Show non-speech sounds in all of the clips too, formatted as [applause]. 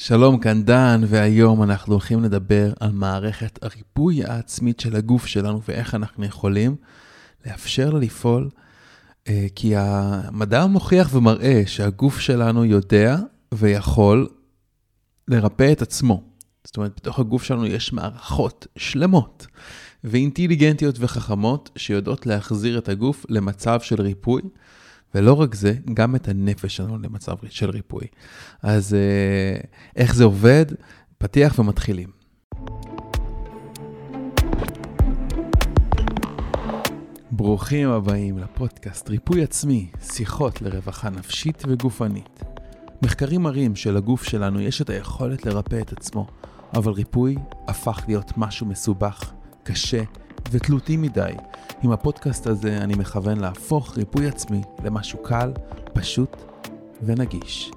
שלום, כאן דן, והיום אנחנו הולכים לדבר על מערכת הריפוי העצמית של הגוף שלנו ואיך אנחנו יכולים לאפשר לה לפעול, אה, כי המדע מוכיח ומראה שהגוף שלנו יודע ויכול לרפא את עצמו. זאת אומרת, בתוך הגוף שלנו יש מערכות שלמות ואינטליגנטיות וחכמות שיודעות להחזיר את הגוף למצב של ריפוי. ולא רק זה, גם את הנפש שלנו למצב של ריפוי. אז אה, איך זה עובד? פתיח ומתחילים. ברוכים הבאים לפודקאסט ריפוי עצמי, שיחות לרווחה נפשית וגופנית. מחקרים מראים שלגוף שלנו יש את היכולת לרפא את עצמו, אבל ריפוי הפך להיות משהו מסובך, קשה ותלותי מדי. עם הפודקאסט הזה אני מכוון להפוך ריפוי עצמי למשהו קל, פשוט ונגיש.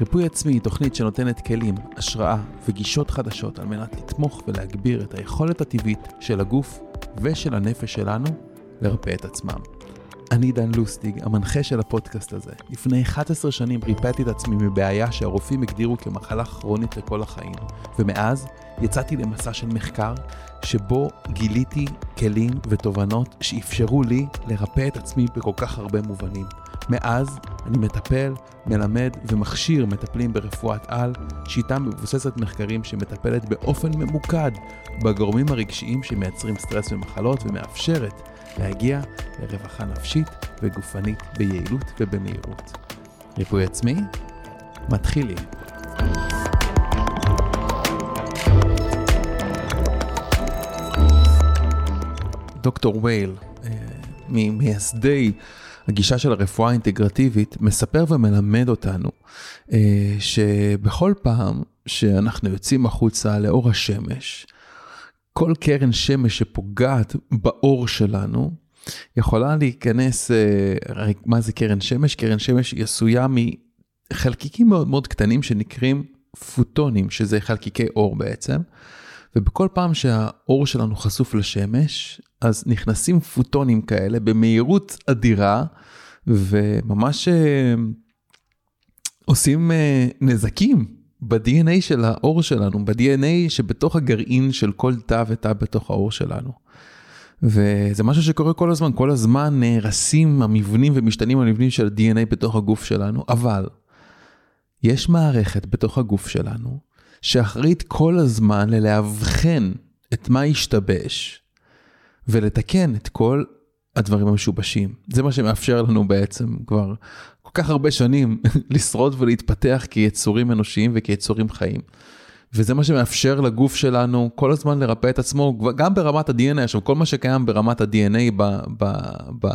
ריפוי עצמי היא תוכנית שנותנת כלים, השראה וגישות חדשות על מנת לתמוך ולהגביר את היכולת הטבעית של הגוף ושל הנפש שלנו לרפא את עצמם. אני דן לוסטיג, המנחה של הפודקאסט הזה. לפני 11 שנים ריפאתי את עצמי מבעיה שהרופאים הגדירו כמחלה כרונית לכל החיים, ומאז יצאתי למסע של מחקר שבו גיליתי כלים ותובנות שאפשרו לי לרפא את עצמי בכל כך הרבה מובנים. מאז אני מטפל, מלמד ומכשיר מטפלים ברפואת על, שיטה מבוססת מחקרים שמטפלת באופן ממוקד בגורמים הרגשיים שמייצרים סטרס ומחלות ומאפשרת להגיע לרווחה נפשית וגופנית ביעילות ובמהירות. ריפוי עצמי? מתחילים. דוקטור וייל, אה, ממייסדי הגישה של הרפואה האינטגרטיבית, מספר ומלמד אותנו אה, שבכל פעם שאנחנו יוצאים החוצה לאור השמש, כל קרן שמש שפוגעת באור שלנו, יכולה להיכנס, אה, מה זה קרן שמש? קרן שמש היא עשויה מחלקיקים מאוד מאוד קטנים שנקראים פוטונים, שזה חלקיקי אור בעצם. ובכל פעם שהאור שלנו חשוף לשמש, אז נכנסים פוטונים כאלה במהירות אדירה, וממש אה, עושים אה, נזקים ב-DNA של האור שלנו, ב-DNA שבתוך הגרעין של כל תא ותא בתוך האור שלנו. וזה משהו שקורה כל הזמן, כל הזמן נהרסים המבנים ומשתנים המבנים של ה-DNA בתוך הגוף שלנו, אבל יש מערכת בתוך הגוף שלנו שאחראית כל הזמן ללאבחן את מה השתבש ולתקן את כל הדברים המשובשים. זה מה שמאפשר לנו בעצם כבר כל כך הרבה שנים [laughs] לשרוד ולהתפתח כיצורים אנושיים וכיצורים חיים. וזה מה שמאפשר לגוף שלנו כל הזמן לרפא את עצמו, גם ברמת ה-DNA, עכשיו כל מה שקיים ברמת ה-DNA, ב, ב, ב,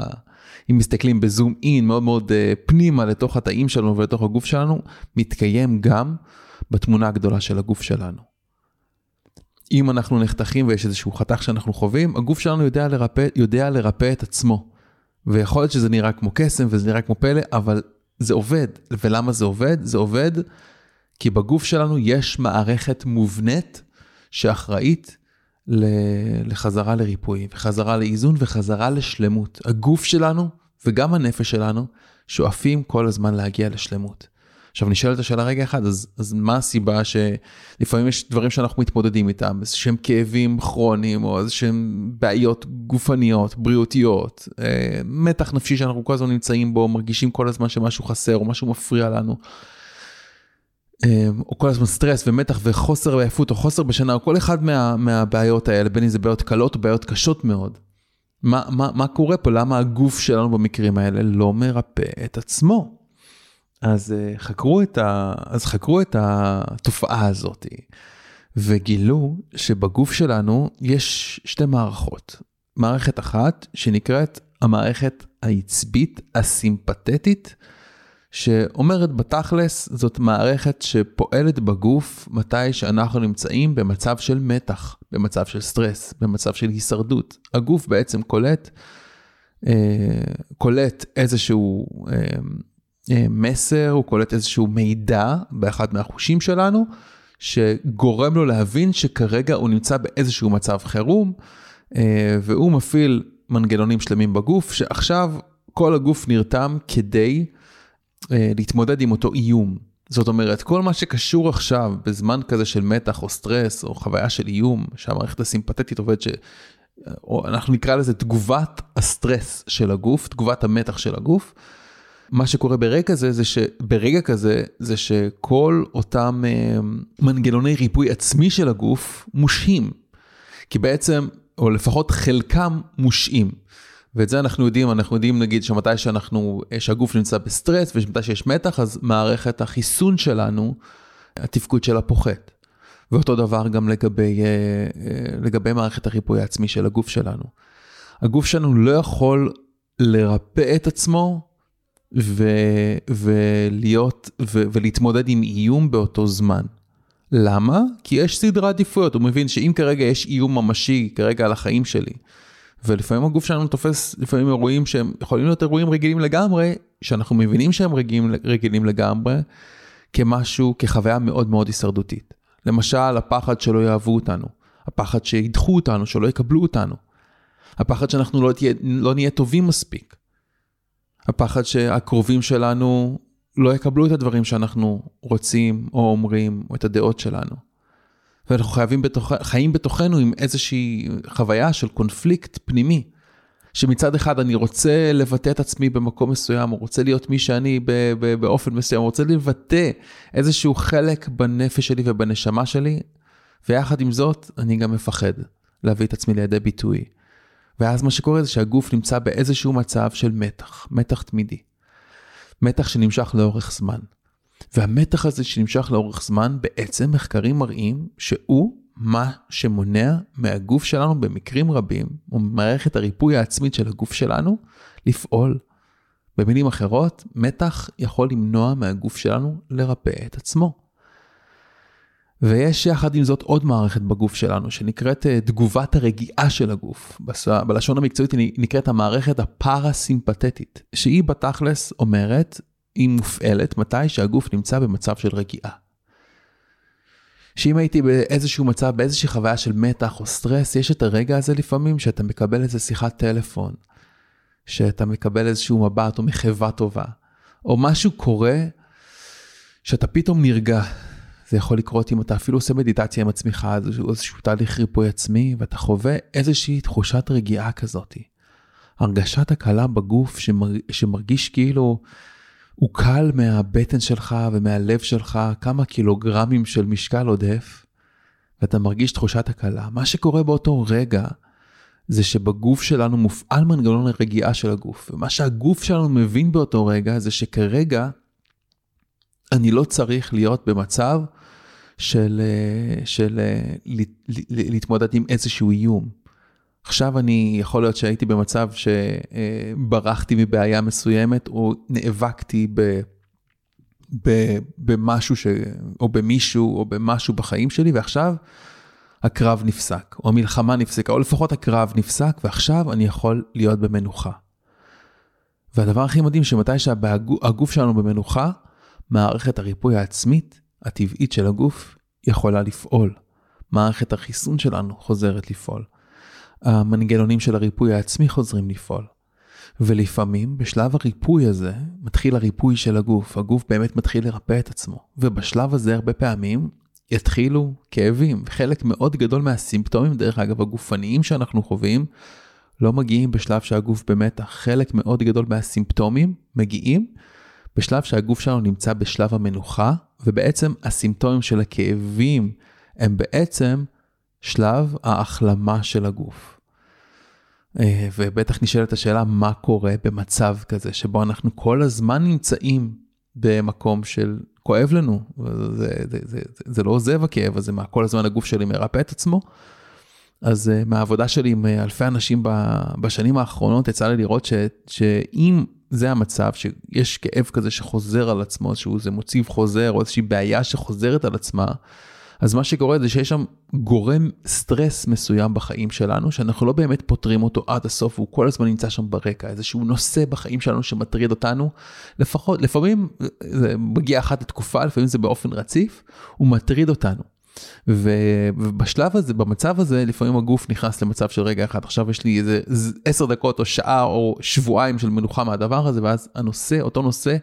אם מסתכלים בזום אין מאוד מאוד uh, פנימה לתוך התאים שלנו ולתוך הגוף שלנו, מתקיים גם בתמונה הגדולה של הגוף שלנו. אם אנחנו נחתכים ויש איזשהו חתך שאנחנו חווים, הגוף שלנו יודע לרפא, יודע לרפא את עצמו. ויכול להיות שזה נראה כמו קסם וזה נראה כמו פלא, אבל זה עובד. ולמה זה עובד? זה עובד כי בגוף שלנו יש מערכת מובנית שאחראית לחזרה לריפוי, וחזרה לאיזון וחזרה לשלמות. הגוף שלנו וגם הנפש שלנו שואפים כל הזמן להגיע לשלמות. עכשיו נשאלת השאלה רגע אחד, אז, אז מה הסיבה שלפעמים יש דברים שאנחנו מתמודדים איתם, איזה שהם כאבים כרוניים או איזה שהם בעיות גופניות, בריאותיות, אה, מתח נפשי שאנחנו כל הזמן נמצאים בו, מרגישים כל הזמן שמשהו חסר או משהו מפריע לנו. אה, או כל הזמן סטרס ומתח וחוסר בעייפות או חוסר בשינה או כל אחד מה, מהבעיות האלה, בין אם זה בעיות קלות או בעיות קשות מאוד. מה, מה, מה קורה פה? למה הגוף שלנו במקרים האלה לא מרפא את עצמו? אז אה, חקרו את, ה... אז חקרו את התופעה הזאת וגילו שבגוף שלנו יש שתי מערכות. מערכת אחת שנקראת המערכת העצבית הסימפתטית, שאומרת בתכלס זאת מערכת שפועלת בגוף מתי שאנחנו נמצאים במצב של מתח, במצב של סטרס, במצב של הישרדות. הגוף בעצם קולט, אה, קולט איזשהו אה, מסר, הוא קולט איזשהו מידע באחד מהחושים שלנו, שגורם לו להבין שכרגע הוא נמצא באיזשהו מצב חירום, אה, והוא מפעיל מנגנונים שלמים בגוף, שעכשיו כל הגוף נרתם כדי אה, להתמודד עם אותו איום. זאת אומרת, כל מה שקשור עכשיו בזמן כזה של מתח או סטרס או חוויה של איום, שהמערכת הסימפתטית עובדת, ש... או אנחנו נקרא לזה תגובת הסטרס של הגוף, תגובת המתח של הגוף. מה שקורה ברגע זה, זה שברגע כזה, זה שכל אותם אה, מנגנוני ריפוי עצמי של הגוף מושהים. כי בעצם, או לפחות חלקם מושעים. ואת זה אנחנו יודעים, אנחנו יודעים נגיד שמתי שאנחנו, שהגוף נמצא בסטרס ומתי שיש מתח, אז מערכת החיסון שלנו, התפקוד שלה פוחת. ואותו דבר גם לגבי, אה, אה, לגבי מערכת הריפוי העצמי של הגוף שלנו. הגוף שלנו לא יכול לרפא את עצמו ו, ולהיות, ו, ולהתמודד עם איום באותו זמן. למה? כי יש סדרי עדיפויות, הוא מבין שאם כרגע יש איום ממשי כרגע על החיים שלי, ולפעמים הגוף שלנו תופס לפעמים אירועים שהם יכולים להיות אירועים רגילים לגמרי, שאנחנו מבינים שהם רגילים, רגילים לגמרי, כמשהו, כחוויה מאוד מאוד הישרדותית. למשל, הפחד שלא יאהבו אותנו, הפחד שידחו אותנו, שלא יקבלו אותנו, הפחד שאנחנו לא, תהיה, לא נהיה טובים מספיק, הפחד שהקרובים שלנו לא יקבלו את הדברים שאנחנו רוצים או אומרים, או את הדעות שלנו. ואנחנו חייבים בתוך, חיים בתוכנו עם איזושהי חוויה של קונפליקט פנימי. שמצד אחד אני רוצה לבטא את עצמי במקום מסוים, או רוצה להיות מי שאני באופן מסוים, או רוצה לבטא איזשהו חלק בנפש שלי ובנשמה שלי, ויחד עם זאת, אני גם מפחד להביא את עצמי לידי ביטוי. ואז מה שקורה זה שהגוף נמצא באיזשהו מצב של מתח, מתח תמידי. מתח שנמשך לאורך זמן. והמתח הזה שנמשך לאורך זמן, בעצם מחקרים מראים שהוא מה שמונע מהגוף שלנו במקרים רבים, או ממערכת הריפוי העצמית של הגוף שלנו, לפעול. במילים אחרות, מתח יכול למנוע מהגוף שלנו לרפא את עצמו. ויש יחד עם זאת עוד מערכת בגוף שלנו שנקראת אה, תגובת הרגיעה של הגוף. בלשון המקצועית היא נקראת המערכת הפרסימפטית, שהיא בתכלס אומרת היא מופעלת מתי שהגוף נמצא במצב של רגיעה. שאם הייתי באיזשהו מצב, באיזושהי חוויה של מתח או סטרס, יש את הרגע הזה לפעמים שאתה מקבל איזה שיחת טלפון, שאתה מקבל איזשהו מבט או מחווה טובה, או משהו קורה שאתה פתאום נרגע. זה יכול לקרות אם אתה אפילו עושה מדיטציה עם עצמך, איזשהו, תהליך ריפוי עצמי, ואתה חווה איזושהי תחושת רגיעה כזאת. הרגשת הקלה בגוף שמר, שמרגיש כאילו הוא קל מהבטן שלך ומהלב שלך כמה קילוגרמים של משקל עודף, ואתה מרגיש תחושת הקלה. מה שקורה באותו רגע, זה שבגוף שלנו מופעל מנגנון הרגיעה של הגוף, ומה שהגוף שלנו מבין באותו רגע, זה שכרגע אני לא צריך להיות במצב של, של להתמודד עם איזשהו איום. עכשיו אני, יכול להיות שהייתי במצב שברחתי מבעיה מסוימת, או נאבקתי ב, ב, במשהו, ש, או במישהו, או במשהו בחיים שלי, ועכשיו הקרב נפסק, או המלחמה נפסקה, או לפחות הקרב נפסק, ועכשיו אני יכול להיות במנוחה. והדבר הכי מדהים, שמתי שהגוף שלנו במנוחה, מערכת הריפוי העצמית, הטבעית של הגוף, יכולה לפעול. מערכת החיסון שלנו חוזרת לפעול. המנגנונים של הריפוי העצמי חוזרים לפעול. ולפעמים בשלב הריפוי הזה מתחיל הריפוי של הגוף, הגוף באמת מתחיל לרפא את עצמו. ובשלב הזה הרבה פעמים יתחילו כאבים. חלק מאוד גדול מהסימפטומים, דרך אגב, הגופניים שאנחנו חווים, לא מגיעים בשלב שהגוף במתח. חלק מאוד גדול מהסימפטומים מגיעים בשלב שהגוף שלנו נמצא בשלב המנוחה, ובעצם הסימפטומים של הכאבים הם בעצם שלב ההחלמה של הגוף. אה, ובטח נשאלת השאלה מה קורה במצב כזה שבו אנחנו כל הזמן נמצאים במקום של כואב לנו, זה, זה, זה, זה, לא עוזב הכאב הזה, מה כל הזמן הגוף שלי מרפא את עצמו. אז uh, מהעבודה שלי עם uh, אלפי אנשים בשנים האחרונות יצא לי לראות ש, שאם זה המצב שיש כאב כזה שחוזר על עצמו, איזשהו זה מוציב חוזר או איזושהי בעיה שחוזרת על עצמה, אז מה שקורה זה שיש שם גורם סטרס מסוים בחיים שלנו, שאנחנו לא באמת פותרים אותו עד הסוף, הוא כל הזמן נמצא שם ברקע, איזשהו נושא בחיים שלנו שמטריד אותנו, לפחות, לפעמים זה מגיע אחת לתקופה, לפעמים זה באופן רציף, הוא מטריד אותנו. ובשלב הזה, במצב הזה, לפעמים הגוף נכנס למצב של רגע אחד, עכשיו יש לי איזה עשר דקות או שעה או שבועיים של מנוחה מהדבר הזה, ואז הנושא, אותו נושא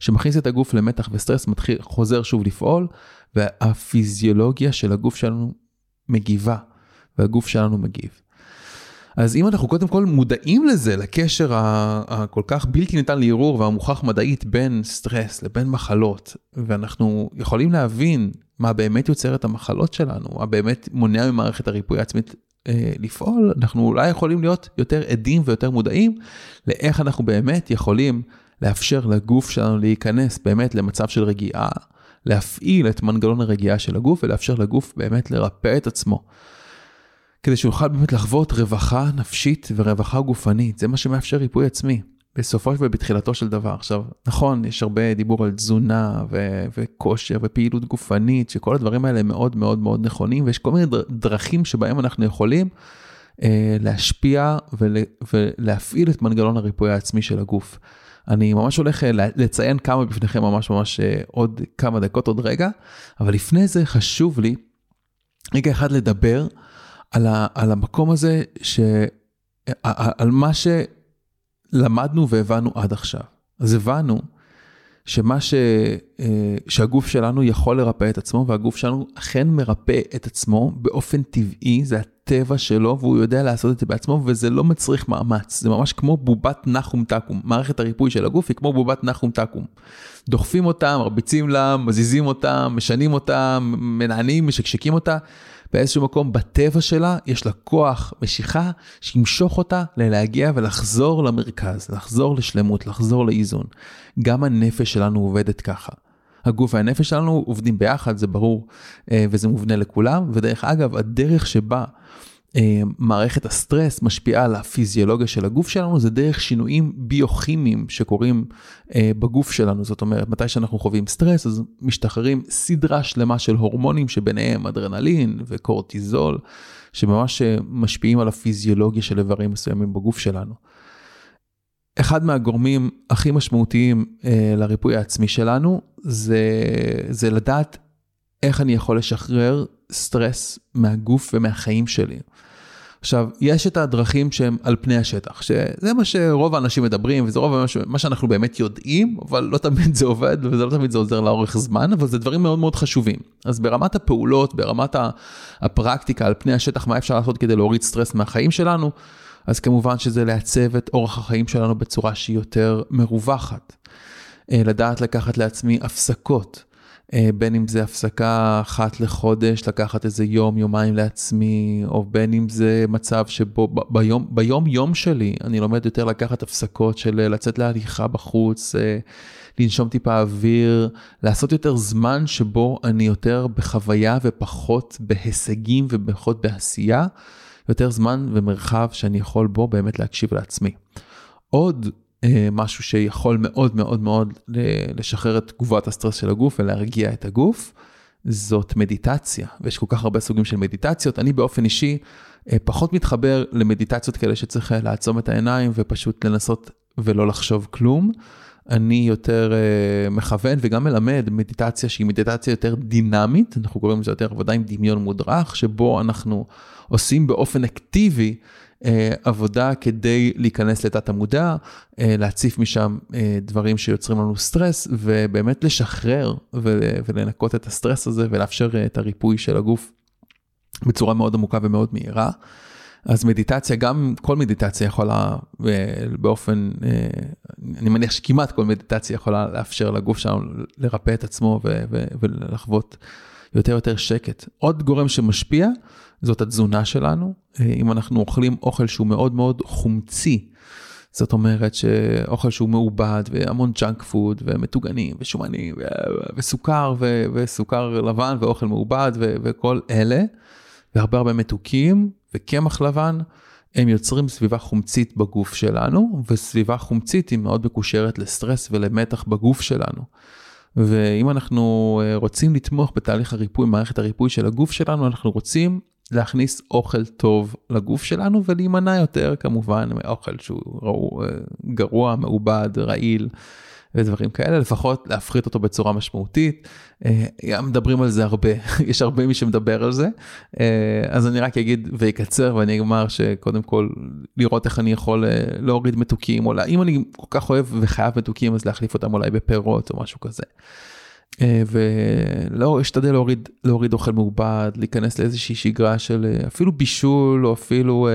שמכניס את הגוף למתח וסטרס, מתחיל, חוזר שוב לפעול, והפיזיולוגיה של הגוף שלנו מגיבה, והגוף שלנו מגיב. אז אם אנחנו קודם כל מודעים לזה, לקשר הכל כך בלתי ניתן לערעור והמוכח מדעית בין סטרס לבין מחלות, ואנחנו יכולים להבין מה באמת יוצר את המחלות שלנו, מה באמת מונע ממערכת הריפוי העצמית אה, לפעול, אנחנו אולי יכולים להיות יותר עדים ויותר מודעים לאיך אנחנו באמת יכולים לאפשר לגוף שלנו להיכנס באמת למצב של רגיעה, להפעיל את מנגנון הרגיעה של הגוף ולאפשר לגוף באמת לרפא את עצמו. כדי שהוא יוכל באמת לחוות רווחה נפשית ורווחה גופנית, זה מה שמאפשר ריפוי עצמי. בסופו ובתחילתו של דבר. עכשיו, נכון, יש הרבה דיבור על תזונה ו- וכושר ופעילות גופנית, שכל הדברים האלה מאוד מאוד מאוד נכונים, ויש כל מיני דרכים שבהם אנחנו יכולים אה, להשפיע ול- ולהפעיל את מנגנון הריפוי העצמי של הגוף. אני ממש הולך אה, לציין כמה בפניכם ממש ממש אה, עוד כמה דקות, עוד רגע, אבל לפני זה חשוב לי רגע אחד לדבר על, ה- על המקום הזה, ש... על מה ש... למדנו והבנו עד עכשיו. אז הבנו שמה ש... אה, שהגוף שלנו יכול לרפא את עצמו, והגוף שלנו אכן מרפא את עצמו באופן טבעי, זה הטבע שלו, והוא יודע לעשות את זה בעצמו, וזה לא מצריך מאמץ. זה ממש כמו בובת נחום תקום. מערכת הריפוי של הגוף היא כמו בובת נחום תקום. דוחפים אותה, מרביצים לה, מזיזים אותה, משנים אותה, מנענים, משקשקים אותה. באיזשהו מקום בטבע שלה יש לה כוח משיכה שימשוך אותה ללהגיע ולחזור למרכז, לחזור לשלמות, לחזור לאיזון. גם הנפש שלנו עובדת ככה. הגוף והנפש שלנו עובדים ביחד, זה ברור, אה, וזה מובנה לכולם, ודרך אגב, הדרך שבה מערכת הסטרס משפיעה על הפיזיולוגיה של הגוף שלנו, זה דרך שינויים ביוכימיים שקורים אה, בגוף שלנו. זאת אומרת, מתי שאנחנו חווים סטרס, אז משתחררים סדרה שלמה של הורמונים שביניהם אדרנלין וקורטיזול, שממש אה, משפיעים על הפיזיולוגיה של איברים מסוימים בגוף שלנו. אחד מהגורמים הכי משמעותיים אה, לריפוי העצמי שלנו זה, זה לדעת איך אני יכול לשחרר סטרס מהגוף ומהחיים שלי. עכשיו, יש את הדרכים שהם על פני השטח, שזה מה שרוב האנשים מדברים, וזה רוב מה שאנחנו באמת יודעים, אבל לא תמיד זה עובד, וזה לא תמיד זה עוזר לאורך זמן, אבל זה דברים מאוד מאוד חשובים. אז ברמת הפעולות, ברמת הפרקטיקה על פני השטח, מה אפשר לעשות כדי להוריד סטרס מהחיים שלנו, אז כמובן שזה לעצב את אורח החיים שלנו בצורה שהיא יותר מרווחת. אה, לדעת לקחת לעצמי הפסקות. אה, בין אם זה הפסקה אחת לחודש, לקחת איזה יום, יומיים לעצמי, או בין אם זה מצב שבו ביום, ביום יום שלי אני לומד יותר לקחת הפסקות של אה, לצאת להליכה בחוץ, אה, לנשום טיפה אוויר, לעשות יותר זמן שבו אני יותר בחוויה ופחות בהישגים ופחות בעשייה, יותר זמן ומרחב שאני יכול בו באמת להקשיב לעצמי. עוד משהו שיכול מאוד מאוד מאוד לשחרר את תגובת הסטרס של הגוף ולהרגיע את הגוף, זאת מדיטציה, ויש כל כך הרבה סוגים של מדיטציות. אני באופן אישי אה, פחות מתחבר למדיטציות כאלה שצריך אה, לעצום את העיניים ופשוט לנסות ולא לחשוב כלום. אני יותר מכוון וגם מלמד מדיטציה שהיא מדיטציה יותר דינמית, אנחנו קוראים לזה יותר עבודה עם דמיון מודרך, שבו אנחנו עושים באופן אקטיבי אה, עבודה כדי להיכנס לתת המודע, אה, להציף משם אה, דברים שיוצרים לנו סטרס, ובאמת לשחרר ולנקות את הסטרס הזה ולאפשר את הריפוי של הגוף בצורה מאוד עמוקה ומאוד מהירה. אז מדיטציה, גם כל מדיטציה יכולה באופן, אני מניח שכמעט כל מדיטציה יכולה לאפשר לגוף שלנו לרפא את עצמו ולחוות יותר יותר שקט. עוד גורם שמשפיע זאת התזונה שלנו. אה, אם אנחנו אוכלים אוכל שהוא מאוד מאוד חומצי, זאת אומרת שאוכל שהוא מעובד והמון junk food ומטוגנים ושומנים וסוכר וסוכר לבן ואוכל מעובד וכל אלה, והרבה הרבה מתוקים וקמח לבן, הם יוצרים סביבה חומצית בגוף שלנו, וסביבה חומצית היא מאוד מקושרת לסטרס ולמתח בגוף שלנו. ואם אנחנו אה, רוצים לתמוך בתהליך הריפוי, מערכת הריפוי של הגוף שלנו, אנחנו רוצים להכניס אוכל טוב לגוף שלנו ולהימנע יותר כמובן מאוכל שהוא אה, גרוע, מעובד, רעיל ודברים כאלה, לפחות להפחית אותו בצורה משמעותית. אה, מדברים על זה הרבה, [laughs] יש הרבה מי שמדבר על זה. אה, אז אני רק אגיד ויקצר ואני אגמר שקודם כל לראות איך אני יכול אה, להוריד מתוקים, או אם אני כל כך אוהב וחייב מתוקים אז להחליף אותם אולי בפירות או משהו כזה. ולא אשתדל להוריד להוריד אוכל מעובד להיכנס לאיזושהי שגרה של אפילו בישול או אפילו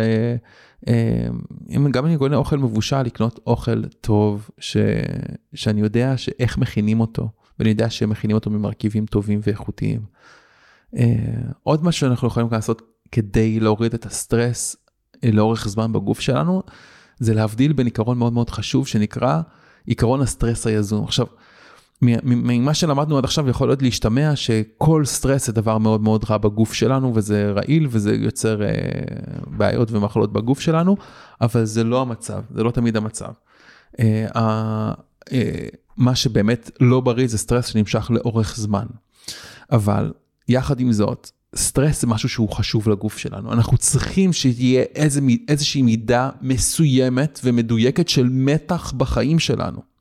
אם גם אני קונה אוכל מבושל לקנות אוכל טוב ש... שאני יודע שאיך מכינים אותו ואני יודע שמכינים אותו ממרכיבים טובים ואיכותיים. עוד משהו שאנחנו יכולים לעשות כדי להוריד את הסטרס לאורך זמן בגוף שלנו זה להבדיל בין עיקרון מאוד מאוד חשוב שנקרא עיקרון הסטרס היזום. עכשיו ממה שלמדנו עד עכשיו יכול להיות להשתמע שכל סטרס זה דבר מאוד מאוד רע בגוף שלנו וזה רעיל וזה יוצר אה, בעיות ומחלות בגוף שלנו, אבל זה לא המצב, זה לא תמיד המצב. אה, אה, מה שבאמת לא בריא זה סטרס שנמשך לאורך זמן. אבל יחד עם זאת, סטרס זה משהו שהוא חשוב לגוף שלנו. אנחנו צריכים שתהיה איזה, איזושהי מידה מסוימת ומדויקת של מתח בחיים שלנו.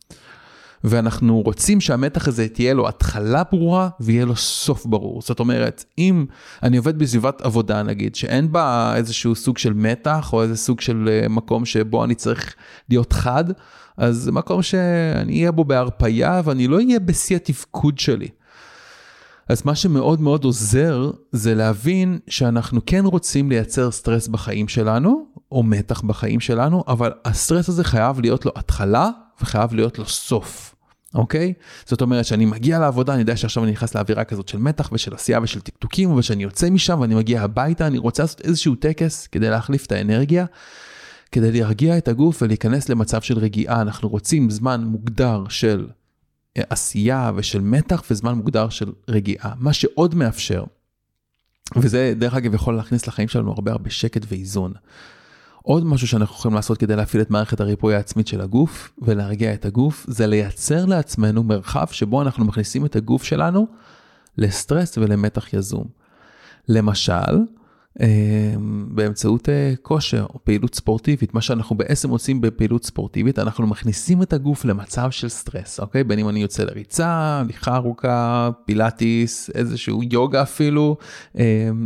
ואנחנו רוצים שהמתח הזה תהיה לו התחלה ברורה ויהיה לו סוף ברור. זאת אומרת, אם אני עובד בסביבת עבודה נגיד, שאין בה איזשהו סוג של מתח או איזה סוג של אה, מקום שבו אני צריך להיות חד, אז זה מקום שאני אהיה בו בהרפייה ואני לא אהיה בשיא התפקוד שלי. אז מה שמאוד מאוד עוזר זה להבין שאנחנו כן רוצים לייצר סטרס בחיים שלנו, או מתח בחיים שלנו, אבל הסטרס הזה חייב להיות לו התחלה וחייב להיות לו סוף. אוקיי? זאת אומרת שאני מגיע לעבודה, אני יודע שעכשיו אני נכנס לאווירה כזאת של מתח ושל עשייה ושל טקטוקים, ושאני יוצא משם ואני מגיע הביתה, אני רוצה לעשות איזשהו טקס כדי להחליף את האנרגיה, כדי להרגיע את הגוף ולהיכנס למצב של רגיעה. אנחנו רוצים זמן מוגדר של אה, עשייה ושל מתח וזמן מוגדר של רגיעה. מה שעוד מאפשר, וזה דרך אגב יכול להכניס לחיים שלנו הרבה הרבה שקט ואיזון. עוד משהו שאנחנו יכולים לעשות כדי להפעיל את מערכת הריפוי העצמית של הגוף ולהרגיע את הגוף, זה לייצר לעצמנו מרחב שבו אנחנו מכניסים את הגוף שלנו לסטרס ולמתח יזום. למשל, באמצעות אה, כושר או פעילות ספורטיבית, מה שאנחנו בעצם עושים בפעילות ספורטיבית, אנחנו מכניסים את הגוף למצב של סטרס, אוקיי? בין אם אני יוצא לריצה, הליכה ארוכה, פילאטיס, איזשהו יוגה אפילו, אמ,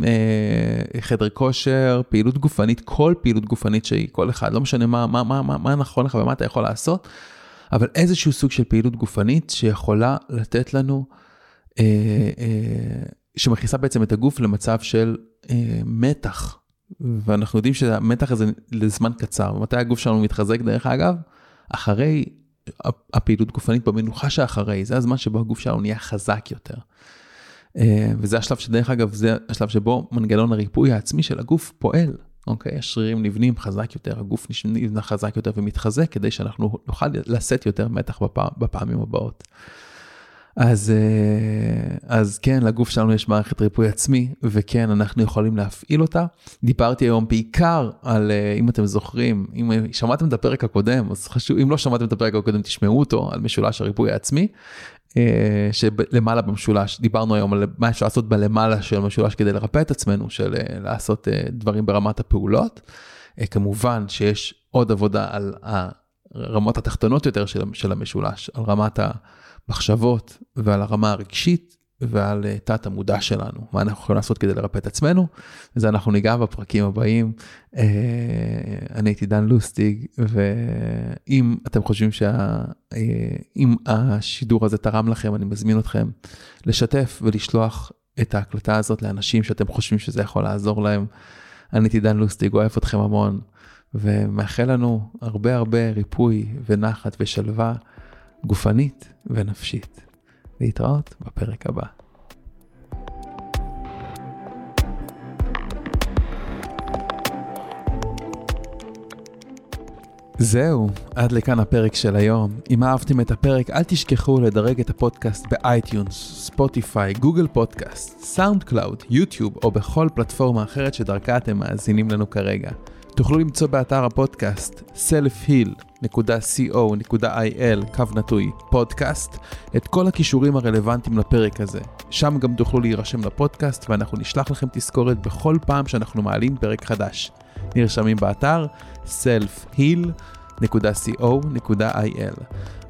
אה, חדר כושר, פעילות גופנית, כל פעילות גופנית שהיא, כל אחד, לא משנה מה, מה, מה, מה, מה נכון לך ומה אתה יכול לעשות, אבל איזשהו סוג של פעילות גופנית שיכולה לתת לנו, אה, שמכניסה בעצם את הגוף למצב של אה, מתח, ואנחנו יודעים שהמתח הזה לזמן קצר. מתי הגוף שלנו מתחזק דרך אגב? אחרי הפעילות גופנית במנוחה שאחרי, זה הזמן שבו הגוף שלנו נהיה חזק יותר. אה, וזה השלב שדרך אגב, זה השלב שבו מנגנון הריפוי העצמי של הגוף פועל. אוקיי, השרירים נבנים חזק יותר, הגוף נבנה חזק יותר ומתחזק כדי שאנחנו נוכל לשאת יותר מתח בפע, בפעמים הבאות. אז, אה, אז כן, לגוף שלנו יש מערכת ריפוי עצמי, וכן, אנחנו יכולים להפעיל אותה. דיברתי היום בעיקר על, אה, אם אתם זוכרים, אם שמעתם את הפרק הקודם, אז חשוב, אם לא שמעתם את הפרק הקודם, תשמעו אותו, על משולש הריפוי העצמי. אה, שלמעלה במשולש, דיברנו היום על מה אפשר לעשות בלמעלה של המשולש כדי לרפא את עצמנו, של לעשות דברים ברמת הפעולות. כמובן שיש עוד עבודה על הרמות התחתונות יותר של המשולש, על רמת ה... מחשבות ועל הרמה הרגשית ועל אה, תת המודע שלנו, מה אנחנו יכולים לעשות כדי לרפא את עצמנו, וזה אנחנו ניגע בפרקים הבאים. אה, אני הייתי דן לוסטיג, ואם אתם חושבים שאם אה, השידור הזה תרם לכם, אני מזמין אתכם לשתף ולשלוח את ההקלטה הזאת לאנשים שאתם חושבים שזה יכול לעזור להם. אני הייתי דן לוסטיג, אוהב אתכם המון, ומאחל לנו הרבה הרבה ריפוי ונחת ושלווה. גופנית ונפשית. להתראות בפרק הבא. זהו, עד לכאן הפרק של היום. אם אהבתם את הפרק, אל תשכחו לדרג את הפודקאסט ב iTunes, Spotify, Google Podcast, SoundCloud, YouTube או בכל פלטפורמה אחרת שדרכה אתם מאזינים לנו כרגע. תוכלו למצוא באתר הפודקאסט selfheal.co.il קו נטוי פודקאסט את כל הכישורים הרלוונטיים לפרק הזה. שם גם תוכלו להירשם לפודקאסט ואנחנו נשלח לכם תזכורת בכל פעם שאנחנו מעלים פרק חדש. נרשמים באתר selfheal.co.il selfheal.co.il.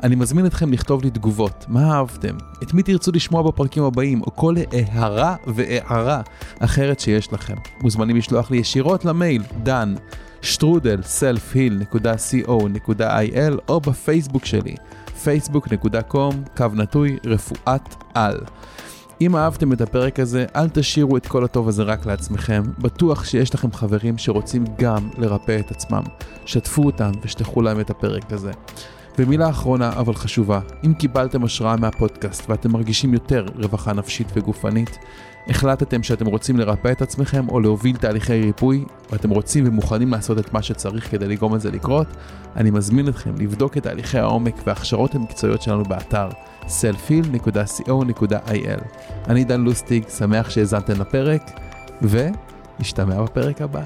אני מזמין אתכם לכתוב לי תגובות, מה אהבתם, את מי תרצו לשמוע בפרקים הבאים, או כל הערה והערה אחרת שיש לכם. מוזמנים לשלוח לי ישירות למייל, דן, שטרודל, selfheal.co.il, או בפייסבוק שלי, facebook.com, קו נטוי, רפואת על. אם אהבתם את הפרק הזה, אל תשאירו את כל הטוב הזה רק לעצמכם. בטוח שיש לכם חברים שרוצים גם לרפא את עצמם. שתפו אותם ושלחו להם את הפרק הזה. ומילה אחרונה אבל חשובה, אם קיבלתם השראה מהפודקאסט ואתם מרגישים יותר רווחה נפשית וגופנית, החלטתם שאתם רוצים לרפא את עצמכם או להוביל תהליכי ריפוי, ואתם רוצים ומוכנים לעשות את מה שצריך כדי לגרום לזה לקרות, אני מזמין אתכם לבדוק את תהליכי העומק וההכשרות המקצועיות שלנו באתר selfheal.co.il. אני דן לוסטיג, שמח שהאזנתם לפרק, ונשתמע בפרק הבא.